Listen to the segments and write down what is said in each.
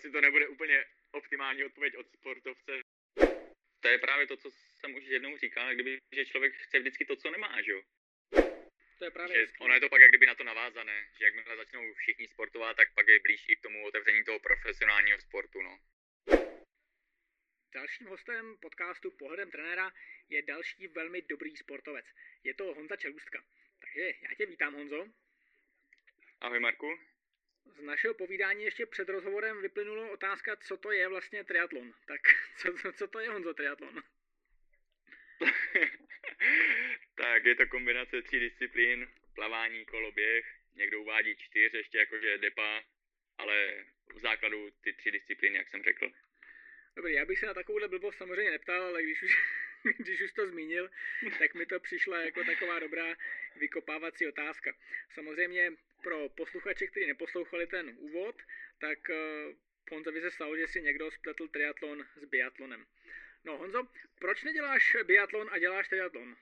asi to nebude úplně optimální odpověď od sportovce. To je právě to, co jsem už jednou říkal, kdyby, že člověk chce vždycky to, co nemá, že jo? To je právě Že ono je to pak jak kdyby na to navázané, že jakmile začnou všichni sportovat, tak pak je blíž i k tomu otevření toho profesionálního sportu, no. Dalším hostem podcastu Pohledem trenéra je další velmi dobrý sportovec. Je to Honza Čelůstka. Takže já tě vítám, Honzo. Ahoj Marku. Z našeho povídání ještě před rozhovorem vyplynulo otázka, co to je vlastně triatlon. Tak co, co, co to je, Honzo, triatlon? tak je to kombinace tří disciplín, plavání, koloběh, někdo uvádí čtyř, ještě jakože depa, ale v základu ty tři disciplíny, jak jsem řekl. Dobrý, já bych se na takovouhle blbost samozřejmě neptal, ale když už, když už to zmínil, tak mi to přišla jako taková dobrá vykopávací otázka. Samozřejmě pro posluchače, kteří neposlouchali ten úvod, tak uh, Honzovi se stalo, že si někdo spletl triatlon s biatlonem. No Honzo, proč neděláš biatlon a děláš triatlon?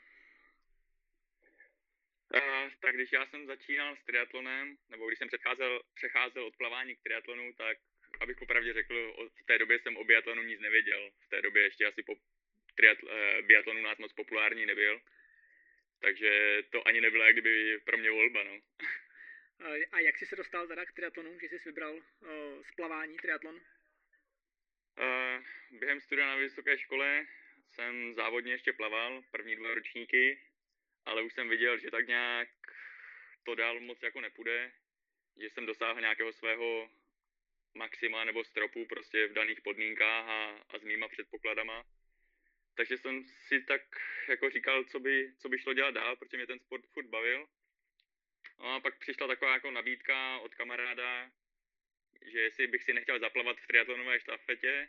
Uh, tak když já jsem začínal s triatlonem, nebo když jsem přecházel, přecházel od plavání k triatlonu, tak abych popravdě řekl, od, té době jsem o biatlonu nic nevěděl. V té době ještě asi po triatl, uh, biatlon u nás moc populární nebyl. Takže to ani nebyla kdyby pro mě volba, no. Uh, a jak jsi se dostal teda k triatlonu, že jsi vybral uh, splavání triatlon? Uh, během studia na vysoké škole jsem závodně ještě plaval, první dva ročníky, ale už jsem viděl, že tak nějak to dál moc jako nepůjde, že jsem dosáhl nějakého svého maxima nebo stropu prostě v daných podmínkách a, a s mýma předpokladama. Takže jsem si tak jako říkal, co by, co by šlo dělat dál, protože mě ten sport furt bavil. No a pak přišla taková jako nabídka od kamaráda, že jestli bych si nechtěl zaplavat v triatlonové štafetě,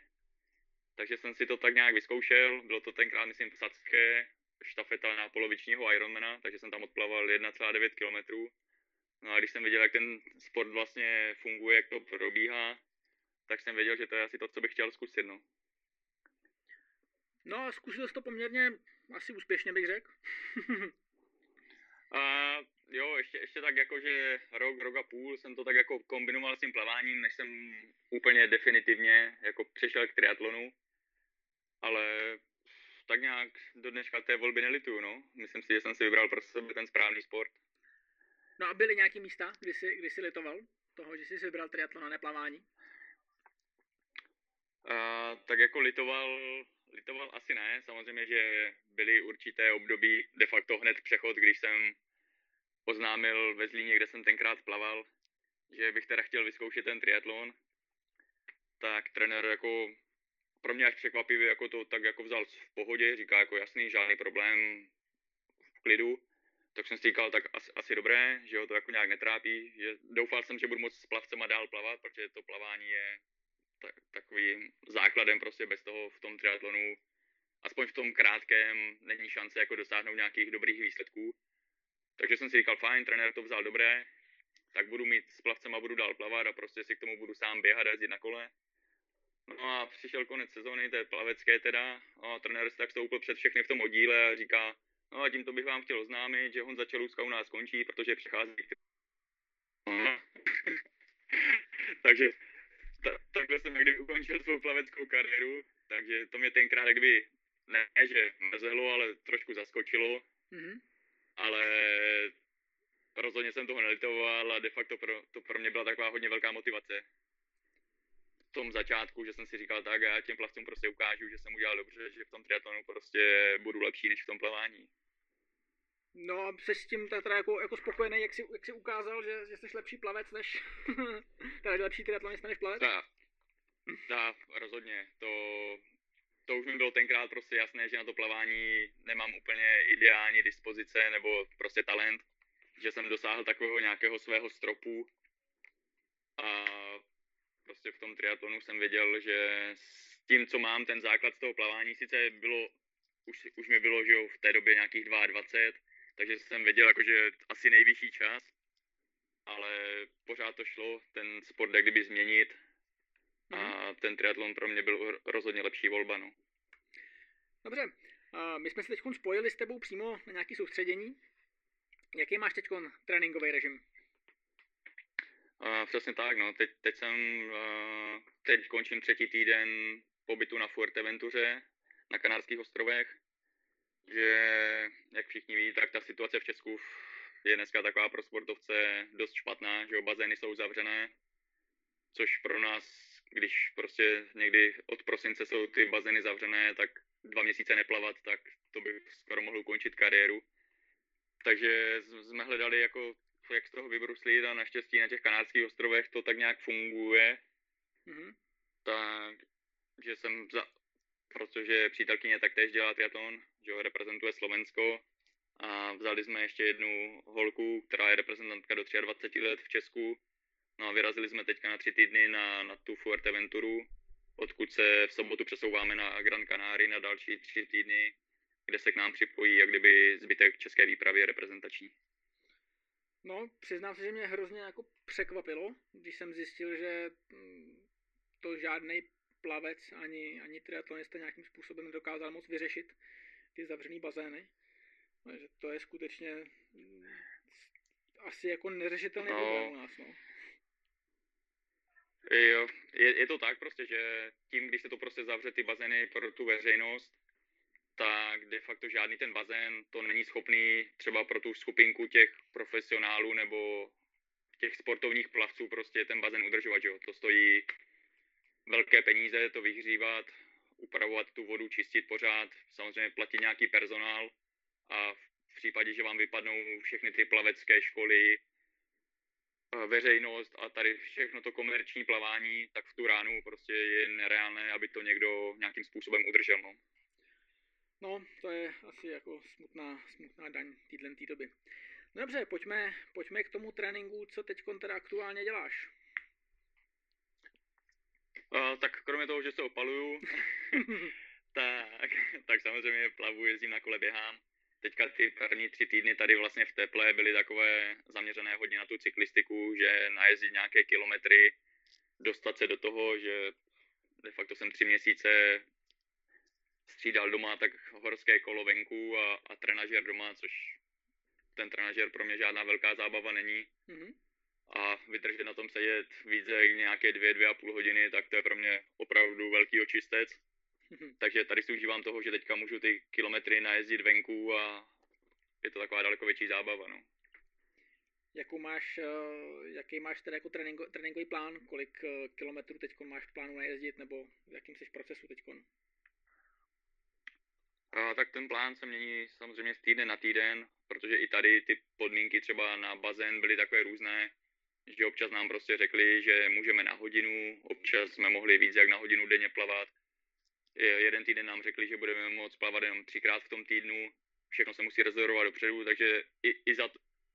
takže jsem si to tak nějak vyzkoušel, bylo to tenkrát, myslím, v Sacké, štafeta na polovičního Ironmana, takže jsem tam odplaval 1,9 km. No a když jsem viděl, jak ten sport vlastně funguje, jak to probíhá, tak jsem věděl, že to je asi to, co bych chtěl zkusit, no. No a zkusil jsi to poměrně asi úspěšně, bych řekl. a jo, ještě, ještě tak jako, že rok, rok a půl jsem to tak jako kombinoval s tím plaváním, než jsem úplně definitivně jako přešel k triatlonu. Ale tak nějak do dneška té volby nelituju, no. Myslím si, že jsem si vybral pro sebe ten správný sport. No a byly nějaké místa, kdy jsi, kdy jsi litoval toho, že jsi si vybral triatlon a neplavání? A, tak jako litoval, litoval asi ne, samozřejmě, že byly určité období, de facto hned přechod, když jsem oznámil ve Zlíně, kde jsem tenkrát plaval, že bych teda chtěl vyzkoušet ten triatlon, tak trenér jako pro mě až překvapivě jako to tak jako vzal v pohodě, říká jako jasný, žádný problém, v klidu. Tak jsem si říkal, tak asi, asi dobré, že ho to jako nějak netrápí, že doufal jsem, že budu moc s plavcema dál plavat, protože to plavání je tak, takovým základem prostě bez toho v tom triatlonu, aspoň v tom krátkém, není šance jako dosáhnout nějakých dobrých výsledků. Takže jsem si říkal, fajn, trenér to vzal dobré, tak budu mít s plavcema, budu dál plavat a prostě si k tomu budu sám běhat a jezdit na kole. No a přišel konec sezóny, té plavecké teda, a trenér se tak stoupil před všechny v tom oddíle a říká, no a tímto bych vám chtěl oznámit, že Honza Čelůstka u nás končí, protože přichází Takže ta, takhle jsem někdy ukončil svou plaveckou kariéru, takže to mě tenkrát kdyby, ne, že mrzelo, ale trošku zaskočilo, mm-hmm. Ale rozhodně jsem toho nelitoval a de facto pro, to pro mě byla taková hodně velká motivace v tom začátku, že jsem si říkal tak, já těm plavcům prostě ukážu, že jsem udělal dobře, že v tom triatlonu prostě budu lepší než v tom plavání. No a jsi s tím teda jako, jako spokojený, jak jsi, jak jsi ukázal, že, že jsi lepší plavec než, teda lepší triatlonista než plavec? Tak, tak, rozhodně. To, to už mi bylo tenkrát prostě jasné, že na to plavání nemám úplně ideální dispozice nebo prostě talent, že jsem dosáhl takového nějakého svého stropu. A prostě v tom triatlonu jsem věděl, že s tím, co mám, ten základ z toho plavání, sice bylo, už, už mi bylo, že jo, v té době nějakých 22, takže jsem věděl, jako, že asi nejvyšší čas, ale pořád to šlo, ten sport kdyby změnit a ten triatlon pro mě byl rozhodně lepší volba, no. Dobře, my jsme se teď spojili s tebou přímo na nějaké soustředění. Jaký máš teď tréninkový režim? Uh, přesně tak, no. Teď, teď jsem uh, teď končím třetí týden pobytu na Fuerteventuře na Kanárských ostrovech, že jak všichni ví, tak ta situace v Česku je dneska taková pro sportovce dost špatná, že bazény jsou zavřené, což pro nás, když prostě někdy od prosince jsou ty bazény zavřené, tak dva měsíce neplavat, tak to by skoro mohlo ukončit kariéru. Takže jsme hledali jako jak z toho vybruslít a naštěstí na těch kanádských ostrovech to tak nějak funguje. Mm-hmm. Tak, že jsem za, protože přítelkyně taktéž dělá triatlon, že reprezentuje Slovensko a vzali jsme ještě jednu holku, která je reprezentantka do 23 let v Česku. No a vyrazili jsme teďka na tři týdny na, na tu Fuerteventuru, odkud se v sobotu přesouváme na Gran Canaria na další tři týdny, kde se k nám připojí jak kdyby zbytek české výpravy reprezentační. No, přiznám se, že mě hrozně jako překvapilo, když jsem zjistil, že mm, to žádný plavec ani, ani triatlonista nějakým způsobem nedokázal moc vyřešit ty zavřený bazény. Takže to je skutečně mm, asi jako neřešitelný no. problém u nás, no. Jo, je, je to tak prostě, že tím, když se to prostě zavře ty bazény pro tu veřejnost, tak de facto žádný ten bazén to není schopný třeba pro tu skupinku těch profesionálů nebo těch sportovních plavců prostě ten bazén udržovat, jo. To stojí velké peníze to vyhřívat, upravovat tu vodu, čistit pořád, samozřejmě platit nějaký personál a v případě, že vám vypadnou všechny ty plavecké školy, veřejnost a tady všechno to komerční plavání, tak v tu ránu prostě je nereálné, aby to někdo nějakým způsobem udržel. No. No, to je asi jako smutná, smutná daň týhle tý doby. No dobře, pojďme, pojďme k tomu tréninku, co teď teda aktuálně děláš. Uh, tak kromě toho, že se opaluju, tak, tak samozřejmě plavu, jezdím na kole, běhám. Teďka ty první tři týdny tady vlastně v teple byly takové zaměřené hodně na tu cyklistiku, že najezdit nějaké kilometry, dostat se do toho, že de facto jsem tři měsíce střídal doma tak horské kolo venku a, a trenažer doma, což ten trenažer pro mě žádná velká zábava není. Mm-hmm. A vydržet na tom sedět více jak nějaké dvě, dvě a půl hodiny, tak to je pro mě opravdu velký očistec. Mm-hmm. Takže tady si užívám toho, že teďka můžu ty kilometry najezdit venku a je to taková daleko větší zábava. No. Jakou máš, eh, jaký máš teda jako tréninko, tréninkový plán? Kolik eh, kilometrů teď máš v plánu najezdit nebo v jakém jsi procesu teď? A, tak ten plán se mění samozřejmě z týdne na týden, protože i tady ty podmínky třeba na bazén byly takové různé, že občas nám prostě řekli, že můžeme na hodinu, občas jsme mohli víc jak na hodinu denně plavat. Jeden týden nám řekli, že budeme moct plavat jenom třikrát v tom týdnu, všechno se musí rezervovat dopředu, takže i, i za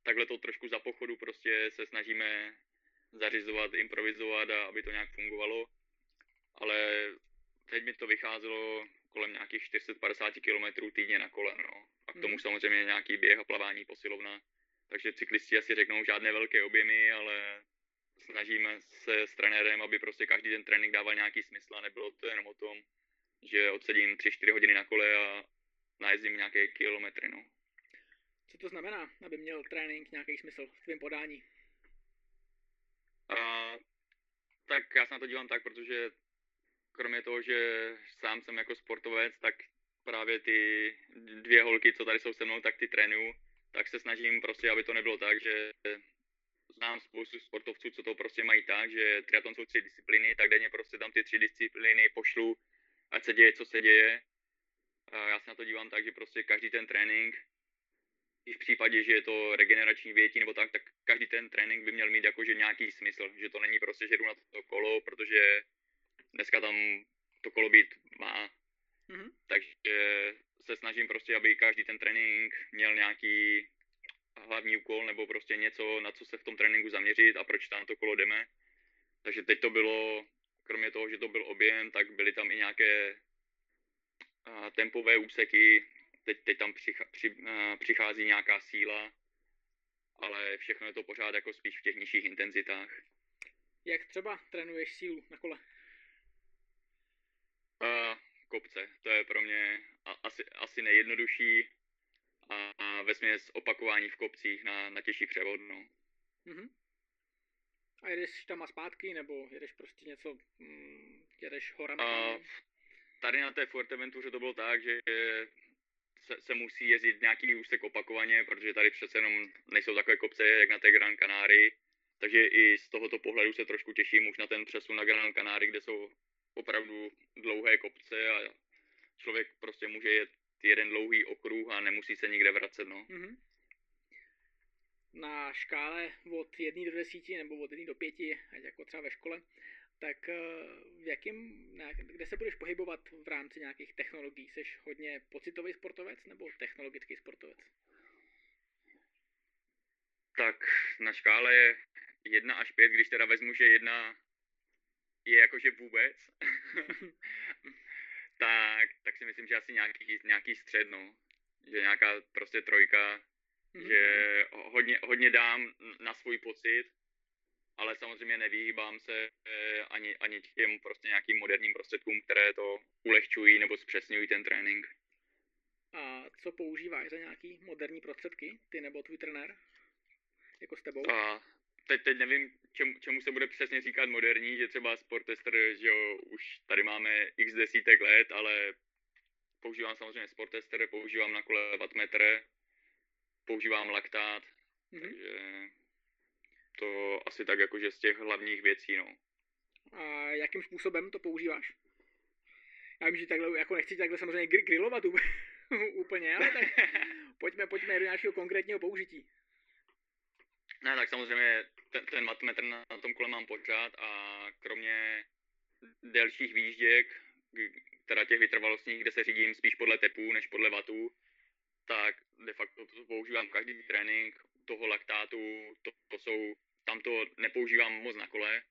takhle to trošku za pochodu prostě se snažíme zařizovat, improvizovat a aby to nějak fungovalo. Ale teď mi to vycházelo kolem nějakých 450 km týdně na kole, no. A k tomu hmm. samozřejmě nějaký běh a plavání, posilovna. Takže cyklisti asi řeknou žádné velké objemy, ale snažíme se s trenérem, aby prostě každý ten trénink dával nějaký smysl a nebylo to jenom o tom, že odsedím 3-4 hodiny na kole a najezdím nějaké kilometry, no. Co to znamená, aby měl trénink nějaký smysl v tvém podání? A, tak já se na to dívám tak, protože kromě toho, že sám jsem jako sportovec, tak právě ty dvě holky, co tady jsou se mnou, tak ty trénuju, tak se snažím prostě, aby to nebylo tak, že znám spoustu sportovců, co to prostě mají tak, že triatlon jsou tři disciplíny, tak denně prostě tam ty tři disciplíny pošlu, ať se děje, co se děje. Já se na to dívám tak, že prostě každý ten trénink, i v případě, že je to regenerační větí nebo tak, tak každý ten trénink by měl mít jakože nějaký smysl, že to není prostě, že jdu na to kolo, protože dneska tam to kolo být má. Mm-hmm. Takže se snažím prostě, aby každý ten trénink měl nějaký hlavní úkol nebo prostě něco, na co se v tom tréninku zaměřit a proč tam to kolo jdeme. Takže teď to bylo, kromě toho, že to byl objem, tak byly tam i nějaké tempové úseky, teď, teď tam přicha, při, přichází nějaká síla, ale všechno je to pořád jako spíš v těch nižších intenzitách. Jak třeba trénuješ sílu na kole? Uh, kopce, to je pro mě asi, asi nejjednodušší a, a ve směs opakování v kopcích na, na těžší převod, no. Mm-hmm. A jedeš tam a zpátky, nebo jedeš prostě něco, mm, jedeš horami? A tady na té Fuerteventuře to bylo tak, že se, se musí jezdit nějaký úsek opakovaně, protože tady přece jenom nejsou takové kopce, jak na té Gran Canarii. Takže i z tohoto pohledu se trošku těším už na ten přesun na Gran Canarii, kde jsou opravdu dlouhé kopce a člověk prostě může jet jeden dlouhý okruh a nemusí se nikde vracet, no. Mm-hmm. Na škále od 1 do 10 nebo od 1 do 5, ať jako třeba ve škole, tak eh, v jakým, kde se budeš pohybovat v rámci nějakých technologií? Jsi hodně pocitový sportovec nebo technologický sportovec? Tak na škále je 1 až 5, když teda vezmu, že jedna je jakože vůbec, tak, tak si myslím, že asi nějaký, nějaký střed, no. Že nějaká prostě trojka, mm-hmm. že hodně, hodně dám na svůj pocit, ale samozřejmě nevyhýbám se eh, ani, ani těm prostě nějakým moderním prostředkům, které to ulehčují nebo zpřesňují ten trénink. A co používáš za nějaký moderní prostředky, ty nebo tvůj trenér? Jako s tebou? A teď, teď nevím, čemu, čemu se bude přesně říkat moderní, že třeba Sportester, že jo, už tady máme x desítek let, ale používám samozřejmě Sportester, používám na kole wattmetr, používám laktát, mm-hmm. takže to asi tak jakože z těch hlavních věcí, no. A jakým způsobem to používáš? Já vím, že takhle, jako nechci takhle samozřejmě grillovat úplně, ale tak pojďme, pojďme do nějakého konkrétního použití. Ne, tak samozřejmě ten, ten matmetr na, na tom kole mám pořád a kromě delších výjížděk, teda těch vytrvalostních, kde se řídím spíš podle tepů než podle vatů, tak de facto to používám každý trénink, toho laktátu, to, to jsou, tam to nepoužívám moc na kole,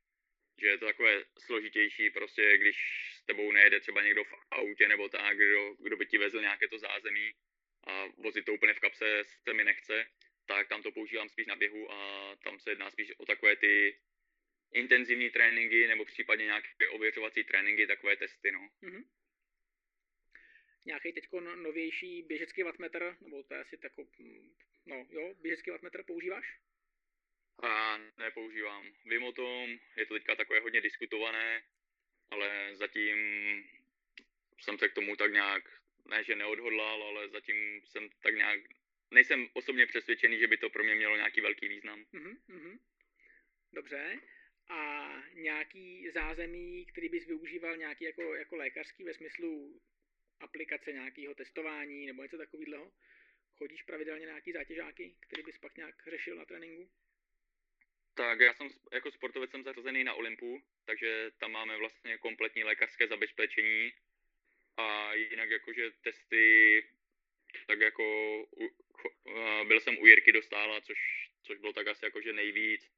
že je to takové složitější, prostě když s tebou nejede třeba někdo v autě nebo tak, kdo, kdo by ti vezl nějaké to zázemí a vozit to úplně v kapse se mi nechce, tak tam to používám spíš na běhu a tam se jedná spíš o takové ty intenzivní tréninky nebo případně nějaké ověřovací tréninky, takové testy, no. Mm-hmm. Nějaký teď novější běžecký wattmetr, nebo to je asi takový, no jo, běžecký wattmetr používáš? A nepoužívám. Vím o tom, je to teďka takové hodně diskutované, ale zatím jsem se k tomu tak nějak, ne že neodhodlal, ale zatím jsem tak nějak nejsem osobně přesvědčený, že by to pro mě mělo nějaký velký význam. Mm-hmm. Dobře. A nějaký zázemí, který bys využíval nějaký jako, jako lékařský ve smyslu aplikace nějakého testování nebo něco takového? Chodíš pravidelně na nějaký zátěžáky, který bys pak nějak řešil na tréninku? Tak já jsem jako sportovec jsem zařazený na Olympu, takže tam máme vlastně kompletní lékařské zabezpečení a jinak jakože testy tak jako u, byl jsem u Jirky dostála, což, což bylo tak asi jakože nejvíc,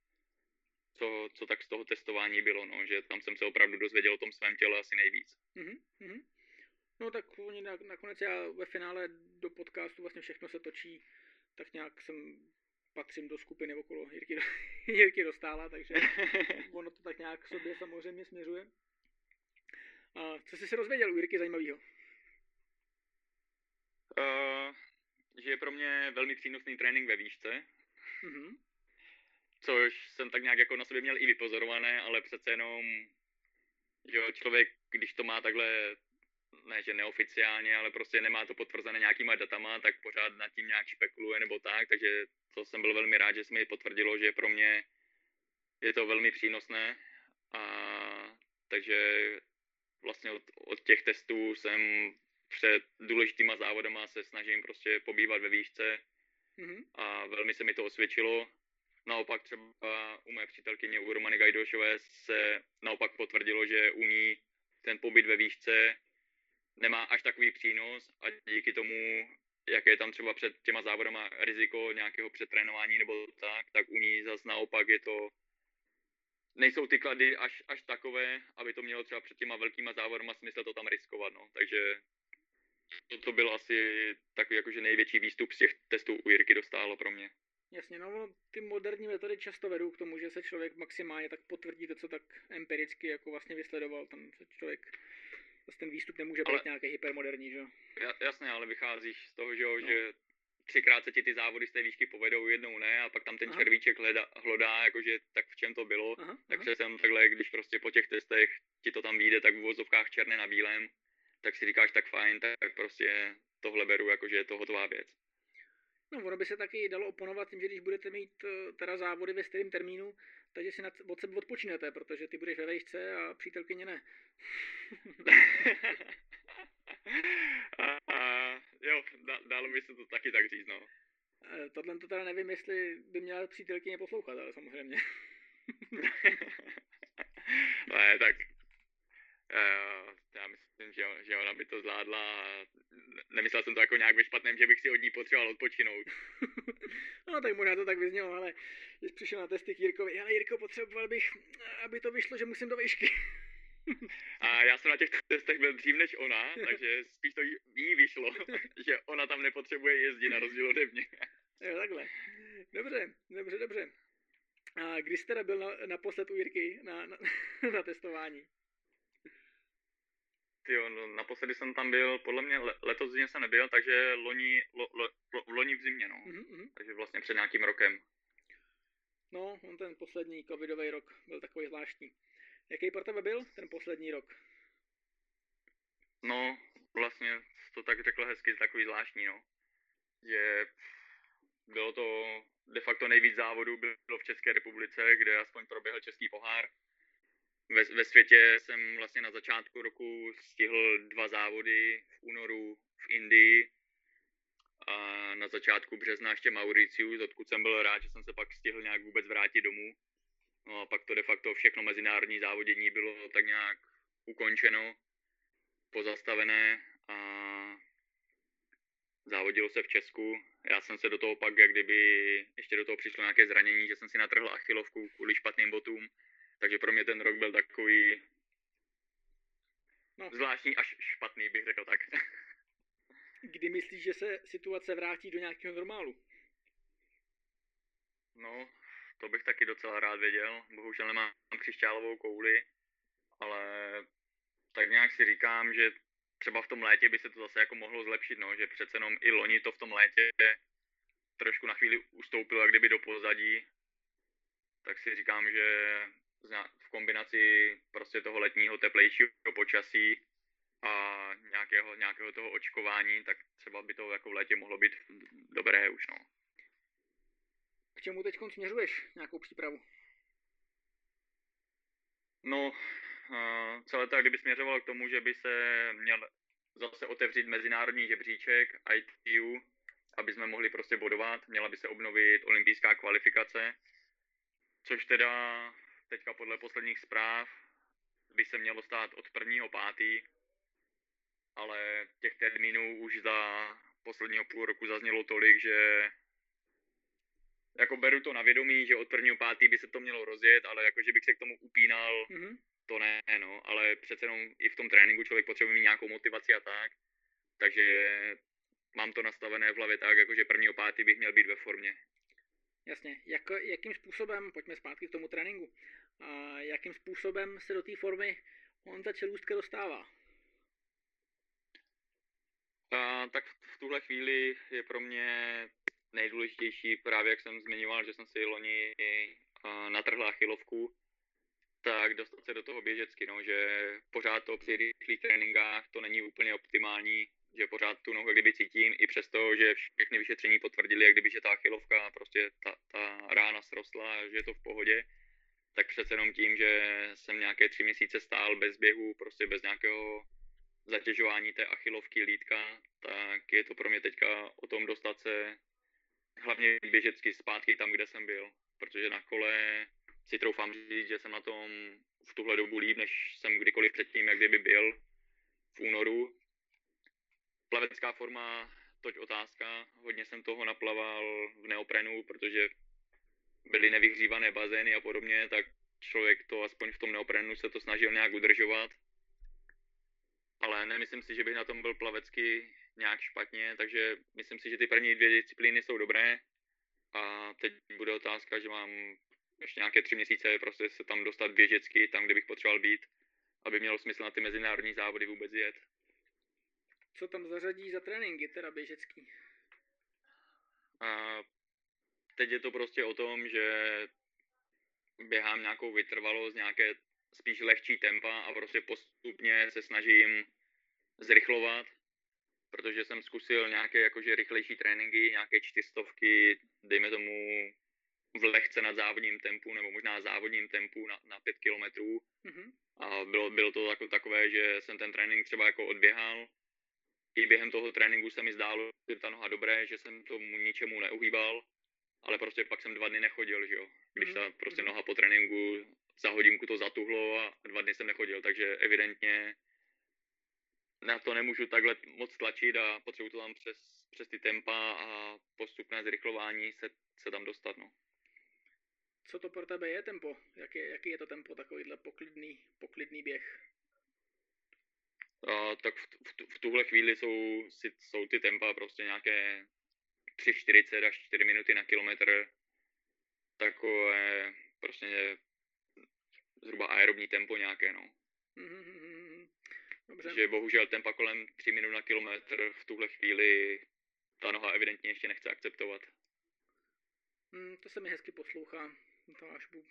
co, co tak z toho testování bylo, no, že tam jsem se opravdu dozvěděl o tom svém těle asi nejvíc. Mm-hmm. No tak oni na, nakonec já ve finále do podcastu vlastně všechno se točí, tak nějak jsem patřím do skupiny okolo Jirky, Jirky dostála, takže ono to tak nějak sobě samozřejmě směřuje. A co jsi se dozvěděl u Jirky zajímavého? Uh, že je pro mě velmi přínosný trénink ve výšce. Mm-hmm. Což jsem tak nějak jako na sobě měl i vypozorované, ale přece jenom, že člověk, když to má takhle, ne že neoficiálně, ale prostě nemá to potvrzené nějakýma datama, tak pořád nad tím nějak špekuluje nebo tak, takže to jsem byl velmi rád, že se mi potvrdilo, že pro mě je to velmi přínosné a takže vlastně od, od těch testů jsem před důležitýma závodama se snažím prostě pobývat ve výšce mm-hmm. a velmi se mi to osvědčilo. Naopak třeba u mé přítelkyně, u Romany Gajdošové se naopak potvrdilo, že u ní ten pobyt ve výšce nemá až takový přínos a díky tomu, jaké je tam třeba před těma závodama riziko nějakého přetrénování nebo tak, tak u ní zase naopak je to nejsou ty klady až, až takové, aby to mělo třeba před těma velkýma závodama smysl to tam riskovat, no. Takže to, to byl asi takový jakože největší výstup z těch testů u Jirky dostálo pro mě. Jasně, no ty moderní metody často vedou k tomu, že se člověk maximálně tak potvrdí to, co tak empiricky jako vlastně vysledoval. Tam se člověk, vlastně ten výstup nemůže být ale, nějaký hypermoderní, že jo? Jasně, ale vycházíš z toho, že, jo, no. že třikrát se ti ty závody z té výšky povedou, jednou ne, a pak tam ten Aha. červíček hleda, hlodá, jakože tak v čem to bylo. Aha, aha. Takže jsem takhle, když prostě po těch testech ti to tam vyjde, tak v uvozovkách černé na bílém, tak si říkáš, tak fajn, tak, tak prostě tohle beru, jakože je to hotová věc. No, ono by se taky dalo oponovat tím, že když budete mít eh, teda závody ve stejném termínu, takže si nad, od sebe odpočinete, protože ty budeš ve vejšce a přítelkyně ne. a, a, jo, dá, dalo by se to taky tak říct, no. Eh, Tohle to teda nevím, jestli by měla přítelkyně poslouchat, ale samozřejmě. ne, tak já myslím, že, že ona by to zvládla. a Nemyslel jsem to jako nějak ve špatném, že bych si od ní potřeboval odpočinout. no tak možná to tak vyznělo, ale když přišel na testy k Jirkovi, ale Jirko, potřeboval bych, aby to vyšlo, že musím do výšky. A já jsem na těch testech byl dřív než ona, takže spíš to jí- vyšlo, že ona tam nepotřebuje jezdit na rozdíl ode mě. jo, takhle. Dobře, dobře, dobře. A kdy jsi teda byl na, naposled u Jirky na, na, na testování? Jo, no, naposledy jsem tam byl, podle mě le, letos zimě jsem nebyl, takže loni, lo, lo, lo, loni v zimě, no. Mhm, mhm. Takže vlastně před nějakým rokem. No, on ten poslední covidový rok byl takový zvláštní. Jaký pro tebe byl ten poslední rok? No, vlastně to tak řekl hezky, takový zvláštní, no. Že bylo to de facto nejvíc závodů bylo v České republice, kde aspoň proběhl český pohár. Ve, ve světě jsem vlastně na začátku roku stihl dva závody v únoru v Indii a na začátku března ještě Mauricius, odkud jsem byl rád, že jsem se pak stihl nějak vůbec vrátit domů. No a pak to de facto všechno mezinárodní závodění bylo tak nějak ukončeno pozastavené a závodilo se v Česku. Já jsem se do toho pak, jak kdyby ještě do toho přišlo nějaké zranění, že jsem si natrhl achilovku kvůli špatným botům. Takže pro mě ten rok byl takový No. zvláštní až špatný, bych řekl tak. Kdy myslíš, že se situace vrátí do nějakého normálu? No, to bych taky docela rád věděl. Bohužel nemám křišťálovou kouli, ale tak nějak si říkám, že třeba v tom létě by se to zase jako mohlo zlepšit, no, že přece jenom i loni to v tom létě trošku na chvíli ustoupilo jak kdyby do pozadí, tak si říkám, že v kombinaci prostě toho letního teplejšího počasí a nějakého, nějakého toho očkování, tak třeba by to jako v létě mohlo být dobré už, no. K čemu teď směřuješ nějakou přípravu? No, uh, celé to jak kdyby směřovalo k tomu, že by se měl zase otevřít mezinárodní žebříček ITU, aby jsme mohli prostě bodovat. Měla by se obnovit olympijská kvalifikace, což teda teďka podle posledních zpráv by se mělo stát od prvního pátý, ale těch termínů už za posledního půl roku zaznělo tolik, že jako beru to na vědomí, že od prvního pátý by se to mělo rozjet, ale jakože bych se k tomu upínal, Mhm. to ne, no, ale přece jenom i v tom tréninku člověk potřebuje mít nějakou motivaci a tak, takže mám to nastavené v hlavě tak, jakože prvního pátý bych měl být ve formě. Jasně. Jak, jakým způsobem, pojďme zpátky k tomu tréninku, a jakým způsobem se do té formy on ta čelůstka dostává? A, tak v- tuhle chvíli je pro mě nejdůležitější právě, jak jsem zmiňoval, že jsem si loni natrhl achilovku, tak dostat se do toho běžecky, no, že pořád to při rychlých tréninkách to není úplně optimální, že pořád tu nohu kdyby cítím, i přesto, že všechny vyšetření potvrdili, jak kdyby, že ta achilovka, prostě ta, ta rána srostla, že je to v pohodě, tak přece jenom tím, že jsem nějaké tři měsíce stál bez běhu, prostě bez nějakého zatěžování té achilovky lítka, tak je to pro mě teďka o tom dostat se hlavně běžecky zpátky tam, kde jsem byl. Protože na kole si troufám říct, že jsem na tom v tuhle dobu líp, než jsem kdykoliv předtím, jak kdyby byl v únoru. Plavecká forma, toť otázka. Hodně jsem toho naplaval v neoprenu, protože byly nevyhřívané bazény a podobně, tak člověk to aspoň v tom neoprenu se to snažil nějak udržovat ale nemyslím si, že bych na tom byl plavecky nějak špatně, takže myslím si, že ty první dvě disciplíny jsou dobré a teď bude otázka, že mám ještě nějaké tři měsíce prostě se tam dostat běžecky, tam, kde bych potřeboval být, aby mělo smysl na ty mezinárodní závody vůbec jet. Co tam zařadí za tréninky, teda běžecký? A teď je to prostě o tom, že běhám nějakou vytrvalost, nějaké spíš lehčí tempa a prostě postupně se snažím zrychlovat, protože jsem zkusil nějaké jakože rychlejší tréninky, nějaké čtyřstovky, dejme tomu v lehce nad závodním tempu, nebo možná závodním tempu na, na pět kilometrů. Mm-hmm. A bylo, bylo to jako takové, že jsem ten trénink třeba jako odběhal. I během toho tréninku se mi zdálo, že ta noha dobré, že jsem tomu ničemu neuhýbal, ale prostě pak jsem dva dny nechodil, že jo. Když ta prostě mhm. noha po tréninku za hodinku to zatuhlo a dva dny jsem nechodil, takže evidentně na to nemůžu takhle moc tlačit a potřebuji to tam přes, přes ty tempa a postupné zrychlování se, se tam dostat, no. Co to pro tebe je tempo? Jak je, jaký je to tempo, takovýhle poklidný, poklidný běh? A, tak v, v, v tuhle chvíli jsou, jsou ty tempa prostě nějaké 3,40 až 4 minuty na kilometr. Takové prostě zhruba aerobní tempo nějaké, no. Mm-hmm. Dobře. Že bohužel tempa kolem 3 minut na kilometr v tuhle chvíli ta noha evidentně ještě nechce akceptovat. Mm, to se mi hezky poslouchá. To až bu...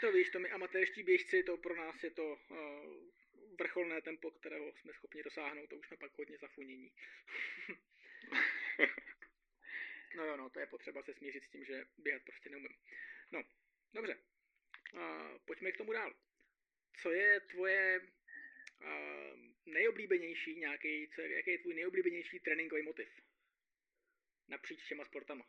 to víš, to my amatérští běžci, to pro nás je to uh, vrcholné tempo, kterého jsme schopni dosáhnout, to už jsme pak hodně zafunění. no jo, no, to je potřeba se smířit s tím, že běhat prostě neumím. No, dobře. Uh, pojďme k tomu dál. Co je tvoje uh, nejoblíbenější nějaký, co je, jaký je tvůj nejoblíbenější tréninkový motiv? Napříč těma sportama.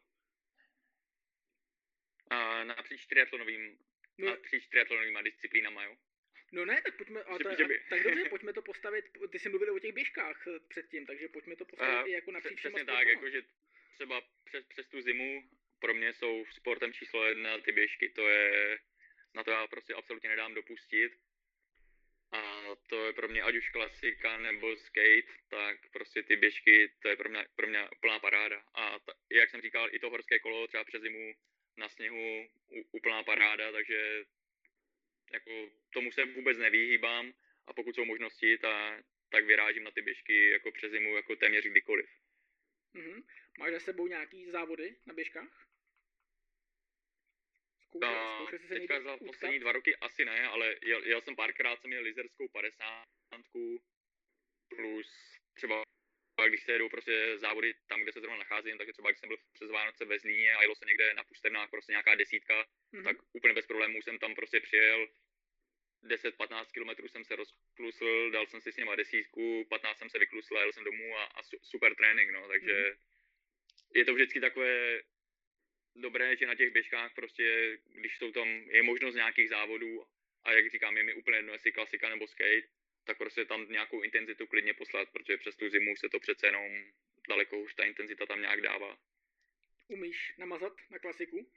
Uh, napříč triatlonovým, no. napříč triatlonovýma disciplínama, jo? No ne, tak pojďme, a ta, a, tak dobře, pojďme to postavit, ty jsi mluvil o těch běžkách eh, předtím, takže pojďme to postavit uh, i jako napříč Přesně tak, jakože třeba přes, přes tu zimu pro mě jsou sportem číslo jedna ty běžky, to je, na to já prostě absolutně nedám dopustit. A to je pro mě ať už klasika nebo skate, tak prostě ty běžky, to je pro mě, pro mě úplná paráda. A ta, jak jsem říkal, i to horské kolo třeba přes zimu na sněhu úplná paráda, takže jako tomu se vůbec nevyhýbám a pokud jsou možnosti, ta, tak vyrážím na ty běžky jako přes zimu jako téměř kdykoliv. Mm-hmm. Máš za sebou nějaký závody na běžkách? Zkoušel, no, zkoušel jsi se teďka za utkat? poslední dva roky asi ne, ale jel, jel jsem párkrát, jsem měl lizerskou 50 plus třeba když se jedou prostě závody tam, kde se zrovna nacházím, takže třeba když jsem byl přes Vánoce ve Zlíně a jelo se někde na Pusternách prostě nějaká desítka, mm-hmm. tak úplně bez problémů jsem tam prostě přijel, 10-15 km jsem se rozklusl, dal jsem si s něma desítku, 15 jsem se vyklusl a jel jsem domů a, a super trénink, no, takže mm-hmm. je to vždycky takové dobré, že na těch běžkách prostě, když jsou tam, je možnost nějakých závodů a jak říkám, je mi úplně jedno, jestli klasika nebo skate, tak prostě tam nějakou intenzitu klidně poslat, protože přes tu zimu se to přece jenom daleko už ta intenzita tam nějak dává. Umíš namazat na klasiku?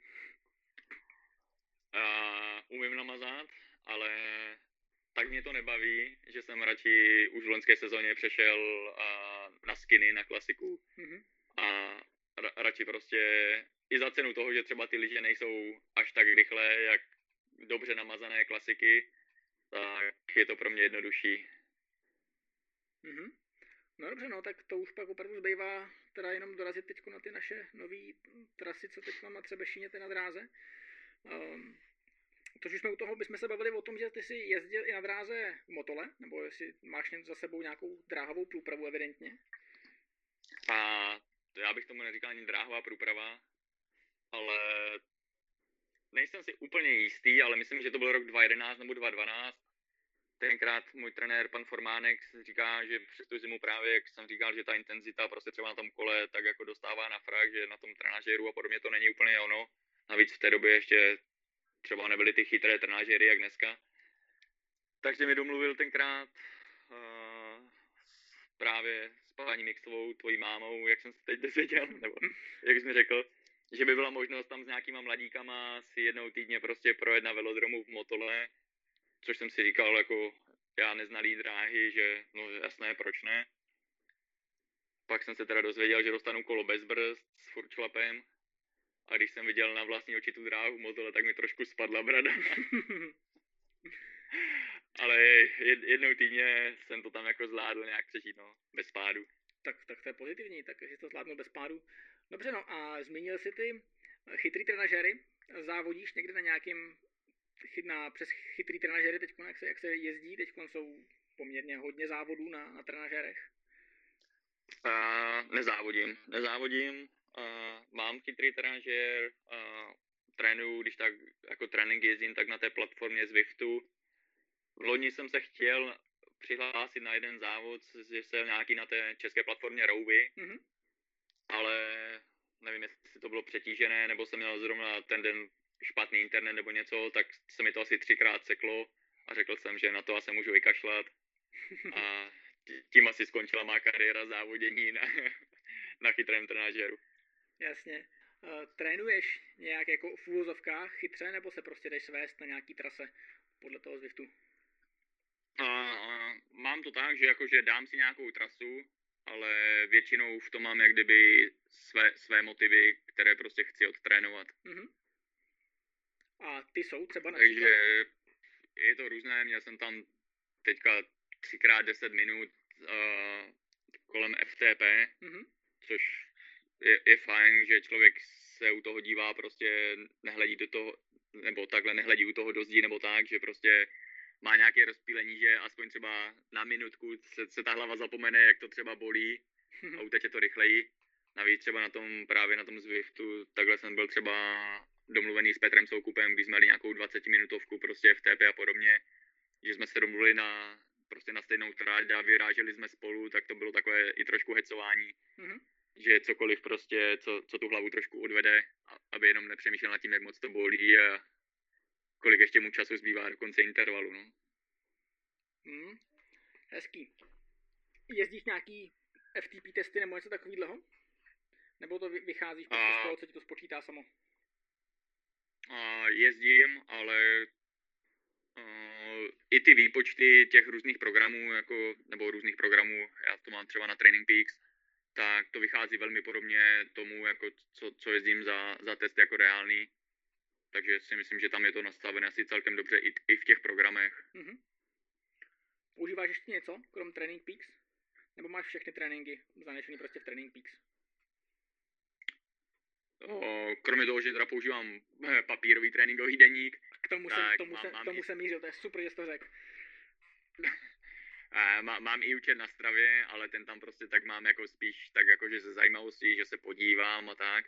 Uh, umím namazat, ale tak mě to nebaví, že jsem radši už v loňské sezóně přešel uh, na skiny, na klasiku. Mm-hmm. A ra- radši prostě i za cenu toho, že třeba ty lyže nejsou až tak rychlé, jak dobře namazané klasiky, tak je to pro mě jednodušší. Mm-hmm. No dobře, no tak to už pak opravdu zbývá teda jenom dorazit teď na ty naše nové trasy, co teď mám na Třebešíně, ty na dráze. Um, to, že jsme u toho, bychom se bavili o tom, že ty jsi jezdil i na dráze v motole, nebo jestli máš za sebou nějakou dráhovou průpravu evidentně? A já bych tomu neříkal ani dráhová průprava, ale nejsem si úplně jistý, ale myslím, že to byl rok 2011 nebo 2012. Tenkrát můj trenér, pan Formánek, říká, že přes tu zimu právě, jak jsem říkal, že ta intenzita prostě třeba na tom kole tak jako dostává na frak, že na tom trenažéru a podobně to není úplně ono. Navíc v té době ještě třeba nebyly ty chytré trenažéry jak dneska. Takže mi domluvil tenkrát uh, právě s paní Mixovou, tvojí mámou, jak jsem se teď dozvěděl, nebo jak jsi mi řekl, že by byla možnost tam s nějakýma mladíkama si jednou týdně prostě projet na velodromu v Motole, což jsem si říkal jako já neznalý dráhy, že no jasné, proč ne. Pak jsem se teda dozvěděl, že dostanu kolo bez brzd s furčlapem a když jsem viděl na vlastní oči tu dráhu v Motole, tak mi trošku spadla brada. Ale jednou týdně jsem to tam jako zvládl nějak přežít, no, bez pádu. Tak, tak to je pozitivní, tak to zvládnu bez pádu. Dobře, no a zmínil jsi ty chytrý trenažery. Závodíš někde na nějakým na, přes chytrý trenažery teď, jak se, jak se jezdí, teď jsou poměrně hodně závodů na, na trenažerech. Uh, nezávodím, nezávodím. Uh, mám chytrý trenažer, uh, trénuju, když tak jako trénink jezdím, tak na té platformě Zwiftu. V loni jsem se chtěl přihlásit na jeden závod, že se nějaký na té české platformě Rouvy, mm-hmm. Ale nevím, jestli to bylo přetížené, nebo jsem měl zrovna ten den špatný internet nebo něco, tak se mi to asi třikrát seklo a řekl jsem, že na to asi můžu vykašlat. A tím asi skončila má kariéra závodění na, na chytrém trenážeru. Jasně. Uh, trénuješ nějak jako v úvozovkách chytře, nebo se prostě jdeš svést na nějaký trase podle toho Zwiftu? Uh, uh, mám to tak, že jakože dám si nějakou trasu, ale většinou v tom mám jak kdyby své, své motivy, které prostě chci odtrénovat. Uh-huh. A ty jsou třeba například? Takže je to různé, měl jsem tam teďka třikrát deset minut uh, kolem FTP, mm-hmm. což je, je fajn, že člověk se u toho dívá, prostě nehledí do toho, nebo takhle nehledí u toho do zdí, nebo tak, že prostě má nějaké rozpílení, že aspoň třeba na minutku se, se ta hlava zapomene, jak to třeba bolí a uteče to rychleji. Navíc třeba na tom, právě na tom Zwiftu, takhle jsem byl třeba domluvený s Petrem Soukupem, když jsme měli nějakou 20 minutovku prostě v TP a podobně, že jsme se domluvili na, prostě na stejnou trať a vyráželi jsme spolu, tak to bylo takové i trošku hecování. Mm-hmm. Že cokoliv prostě, co, co tu hlavu trošku odvede, aby jenom nepřemýšlel nad tím, jak moc to bolí a kolik ještě mu času zbývá do konce intervalu, no. Hmm, hezký. Jezdíš nějaký FTP testy nebo něco takového? Nebo to vychází prostě z toho, co ti to spočítá samo? A jezdím, ale uh, i ty výpočty těch různých programů, jako, nebo různých programů, já to mám třeba na Training Peaks, tak to vychází velmi podobně tomu, jako co, co jezdím za, za test jako reálný. Takže si myslím, že tam je to nastavené asi celkem dobře i, i v těch programech. Mm-hmm. Používáš ještě něco, krom Training Peaks? Nebo máš všechny tréninky zanešený prostě v Training Peaks? O, kromě toho, že teda používám eh, papírový tréninkový deník. K tomu, jsem, tomu, mám, se, mám tomu i... jsem mířil, to je super, že jsi to řekl. Má, mám i účet na stravě, ale ten tam prostě tak mám jako spíš tak jakože ze zajímavosti, že se podívám a tak,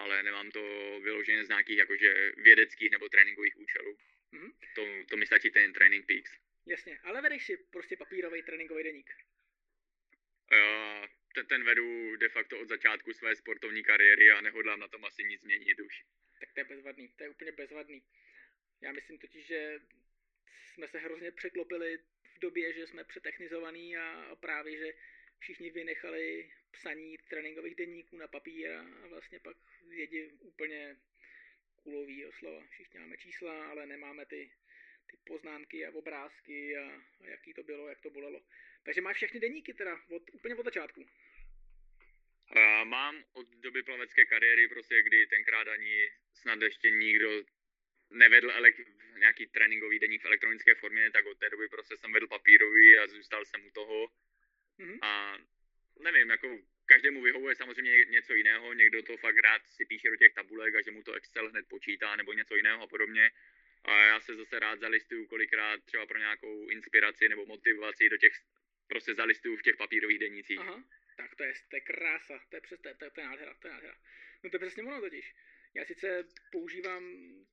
ale nemám to vyloženě z nějakých jakože vědeckých nebo tréninkových účelů. Mm-hmm. To, to mi stačí ten Training Peaks. Jasně, ale vedeš si prostě papírový tréninkový deník. Jo, ten, ten vedu de facto od začátku své sportovní kariéry a nehodlám na tom asi nic změnit už. Tak to je bezvadný, to je úplně bezvadný. Já myslím totiž, že jsme se hrozně překlopili v době, že jsme přetechnizovaný a právě, že všichni vynechali psaní tréninkových denníků na papír a vlastně pak jedí úplně kulový oslova. Všichni máme čísla, ale nemáme ty, ty poznámky a obrázky a, a jaký to bylo, jak to bolelo. Takže máš všechny deníky teda, od, úplně od začátku. Uh, mám od doby plavecké kariéry, prostě kdy tenkrát ani snad ještě nikdo nevedl elek- nějaký tréninkový deník v elektronické formě, tak od té doby prostě jsem vedl papírový a zůstal jsem u toho. Mm-hmm. A nevím, jako každému vyhovuje samozřejmě něco jiného, někdo to fakt rád si píše do těch tabulek a že mu to Excel hned počítá nebo něco jiného a podobně. A já se zase rád zalistuju kolikrát třeba pro nějakou inspiraci nebo motivaci do těch prostě zalistuju v těch papírových denících. Aha, tak to je, to je krása, to je, přes, to, to, je, to je nádhera, to je nádhera. No to je přesně ono totiž. Já sice používám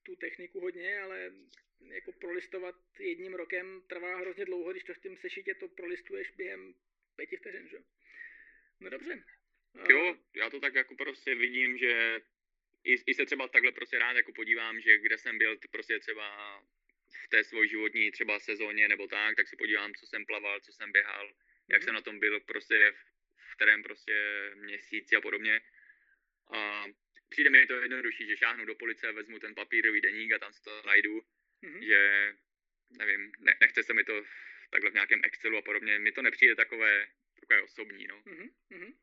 tu techniku hodně, ale jako prolistovat jedním rokem trvá hrozně dlouho, když to v tím sešitě to prolistuješ během pěti vteřin, že? No dobře. Jo, já to tak jako prostě vidím, že i, i se třeba takhle prostě rád jako podívám, že kde jsem byl prostě třeba v té svojí životní třeba sezóně nebo tak, tak se podívám, co jsem plaval, co jsem běhal, mm-hmm. jak mhm. jsem na tom byl prostě v, v kterém prostě měsíci a podobně. A přijde mi to jednodušší, že šáhnu do police, vezmu ten papírový deník a tam si to najdu, mm-hmm. že nevím, ne, nechce se mi to takhle v nějakém Excelu a podobně, mi to nepřijde takové, takové osobní, no. Mm-hmm.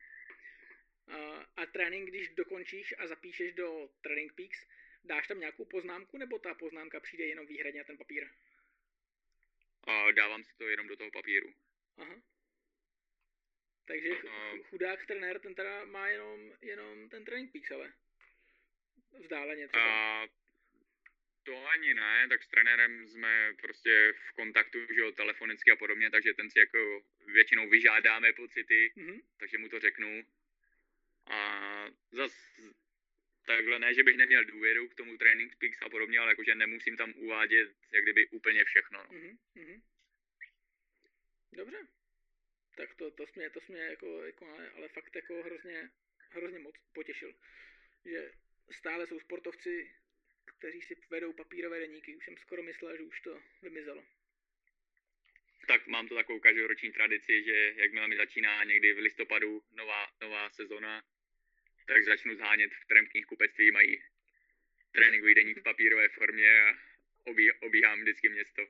A, a trénink, když dokončíš a zapíšeš do Training Peaks, dáš tam nějakou poznámku, nebo ta poznámka přijde jenom výhradně na ten papír? A dávám si to jenom do toho papíru. Aha. Takže chudák trenér, ten teda má jenom, jenom ten trénink peaks, ale vzdáleně třeba. A to ani ne, tak s trenérem jsme prostě v kontaktu, že jo, telefonicky a podobně, takže ten si jako většinou vyžádáme pocity, mm-hmm. takže mu to řeknu. A zas takhle ne, že bych neměl důvěru k tomu Training Peaks a podobně, ale jakože nemusím tam uvádět jak kdyby úplně všechno. No. Mm-hmm. Dobře. Tak to, to mě, to mě jako, jako ale, ale, fakt jako hrozně, hrozně moc potěšil. Že stále jsou sportovci, kteří si vedou papírové deníky. Už jsem skoro myslel, že už to vymizelo. Tak mám to takovou každoroční tradici, že jakmile mi začíná někdy v listopadu nová, nová sezona, tak začnu zhánět v kterém knihkupectví mají tréninkový deník v papírové formě a obí, obíhám vždycky město.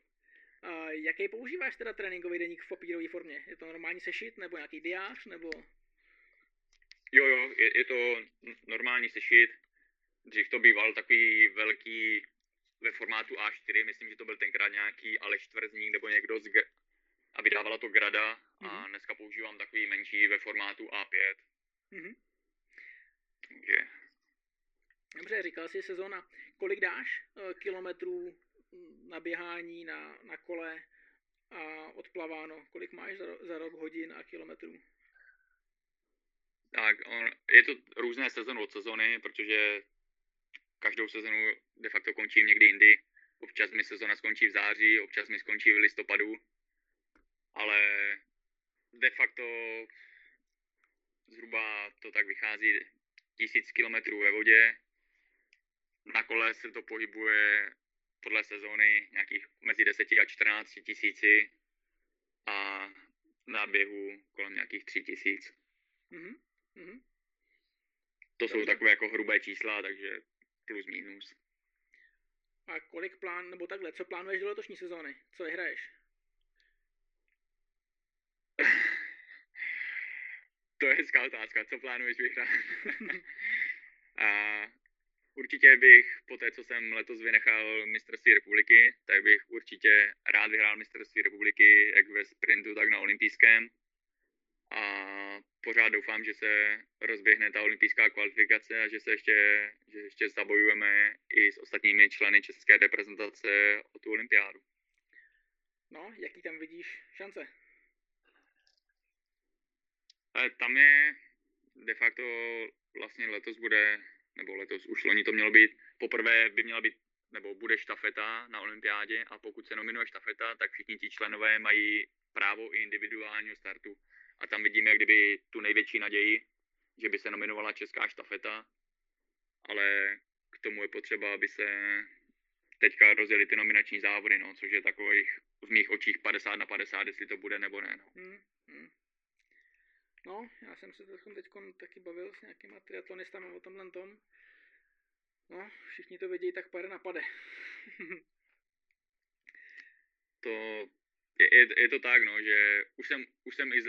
A jaký používáš teda tréninkový deník v papírové formě? Je to normální sešit nebo nějaký diář nebo? Jo, jo, je, je to normální sešit. Dřív to býval takový velký ve formátu A4, myslím, že to byl tenkrát nějaký Aleš Tvrzník nebo někdo z G- a vydávala to Grada mm-hmm. a mhm. dneska používám takový menší ve formátu A5. Mm-hmm. Takže... Dobře, říkal jsi sezóna. Kolik dáš uh, kilometrů na běhání, na, na kole a odplaváno? Kolik máš za, za rok hodin a kilometrů? Tak, on, je to různé sezon od sezony, protože každou sezonu de facto končím někdy jindy. Občas mi sezona skončí v září, občas mi skončí v listopadu, ale de facto zhruba to tak vychází tisíc kilometrů ve vodě. Na kole se to pohybuje podle sezóny nějakých mezi 10 a 14 tisíci a na běhu kolem nějakých 3 tisíc. Mm-hmm. To Dobře. jsou takové jako hrubé čísla, takže plus minus. A kolik plán, nebo takhle, co plánuješ do letošní sezóny? Co vyhraješ? to je hezká otázka, co plánuješ vyhrát? a určitě bych, po té, co jsem letos vynechal mistrovství republiky, tak bych určitě rád vyhrál mistrovství republiky jak ve sprintu, tak na olympijském. A pořád doufám, že se rozběhne ta olympijská kvalifikace a že se ještě, že ještě zabojujeme i s ostatními členy české reprezentace o tu olympiádu. No, jaký tam vidíš šance? Ale tam je de facto vlastně letos bude, nebo letos už loni to mělo být, poprvé by měla být nebo bude štafeta na olympiádě a pokud se nominuje štafeta, tak všichni ti členové mají právo individuálního startu a tam vidíme jak kdyby tu největší naději, že by se nominovala česká štafeta, ale k tomu je potřeba, aby se teďka rozjeli ty nominační závody, no, což je takových v mých očích 50 na 50, jestli to bude nebo ne. No. Hmm, hmm. No, já jsem se teď taky bavil s nějakýma triatlonistami o tomhle tom. No, všichni to vědí, tak pade na pade. to je, je, je to tak, no, že už jsem, už jsem i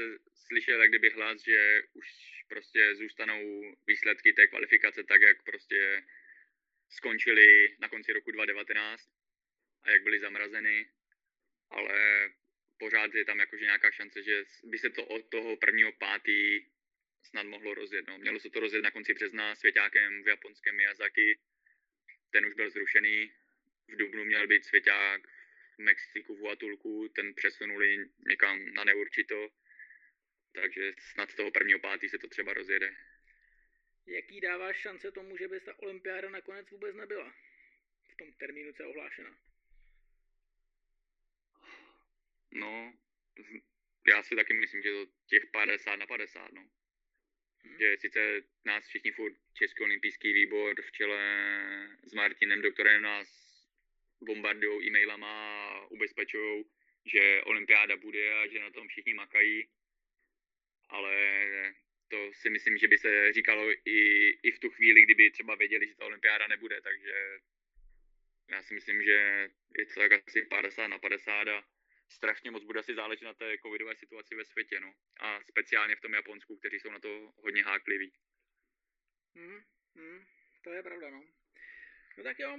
slyšel jak kdyby hlas, že už prostě zůstanou výsledky té kvalifikace tak, jak prostě skončili na konci roku 2019 a jak byly zamrazeny, ale pořád je tam jakože nějaká šance, že by se to od toho prvního pátý snad mohlo rozjet. No. Mělo se to rozjet na konci března svěťákem v japonském Miyazaki. Ten už byl zrušený. V Dubnu měl být svěťák v Mexiku, v Huatulku, ten přesunuli někam na neurčito, takže snad z toho prvního pátý se to třeba rozjede. Jaký dáváš šance tomu, že by ta olympiáda nakonec vůbec nebyla? V tom termínu, co je ohlášena. No, já si taky myslím, že to těch 50 na 50, no. Hmm. Že sice nás všichni furt Český olympijský výbor v čele s Martinem doktorem nás bombardují e-mailama a ubezpečují, že olympiáda bude a že na tom všichni makají. Ale to si myslím, že by se říkalo i, i v tu chvíli, kdyby třeba věděli, že ta olympiáda nebude, takže já si myslím, že je to tak asi 50 na 50 a strašně moc bude asi záležet na té covidové situaci ve světě, no. A speciálně v tom Japonsku, kteří jsou na to hodně hákliví. Hmm, hmm, to je pravda, no. No tak jo,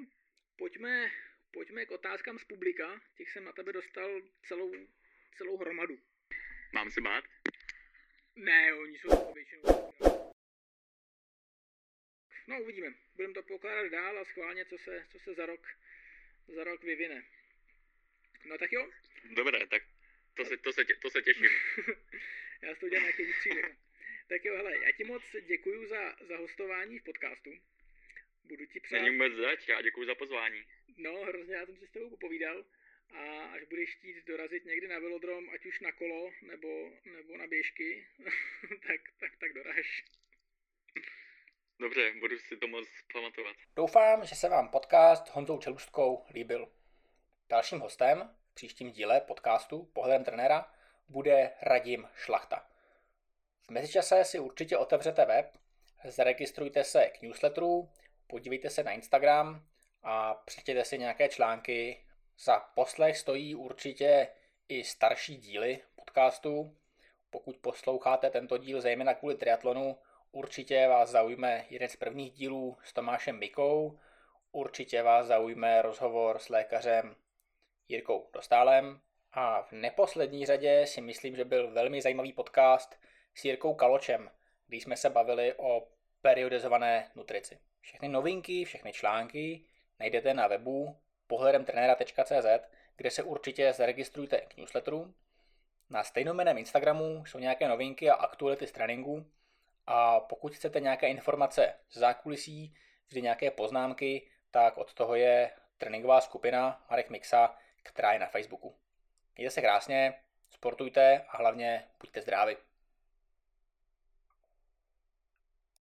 pojďme pojďme k otázkám z publika. Těch jsem na tebe dostal celou, celou hromadu. Mám se bát? Ne, oni jsou většinou. No uvidíme. Budeme to pokládat dál a schválně, co se, co se za rok, za rok vyvine. No tak jo. Dobré, tak to se, to se, tě, to se těším. já si to udělám nějaký výstřídek. tak jo, hele, já ti moc děkuji za, za hostování v podcastu. Budu ti přát... Není vůbec zač, já děkuji za pozvání. No, hrozně, já jsem si s tebou popovídal. A až budeš chtít dorazit někdy na velodrom, ať už na kolo nebo, nebo na běžky, tak, tak, tak doraž. Dobře, budu si to moc pamatovat. Doufám, že se vám podcast Honzou Čelustkou líbil. Dalším hostem v příštím díle podcastu Pohledem trenéra bude Radim Šlachta. V mezičase si určitě otevřete web, zaregistrujte se k newsletteru, podívejte se na Instagram a přečtěte si nějaké články. Za poslech stojí určitě i starší díly podcastu. Pokud posloucháte tento díl zejména kvůli triatlonu, určitě vás zaujme jeden z prvních dílů s Tomášem Mikou, určitě vás zaujme rozhovor s lékařem Jirkou Dostálem a v neposlední řadě si myslím, že byl velmi zajímavý podcast s Jirkou Kaločem, kdy jsme se bavili o periodizované nutrici. Všechny novinky, všechny články najdete na webu pohledemtrenera.cz, kde se určitě zaregistrujte k newsletteru. Na stejnomeném Instagramu jsou nějaké novinky a aktuality z tréninku a pokud chcete nějaké informace z zákulisí, vždy nějaké poznámky, tak od toho je tréninková skupina Marek Mixa, která je na Facebooku. Mějte se krásně, sportujte a hlavně buďte zdraví.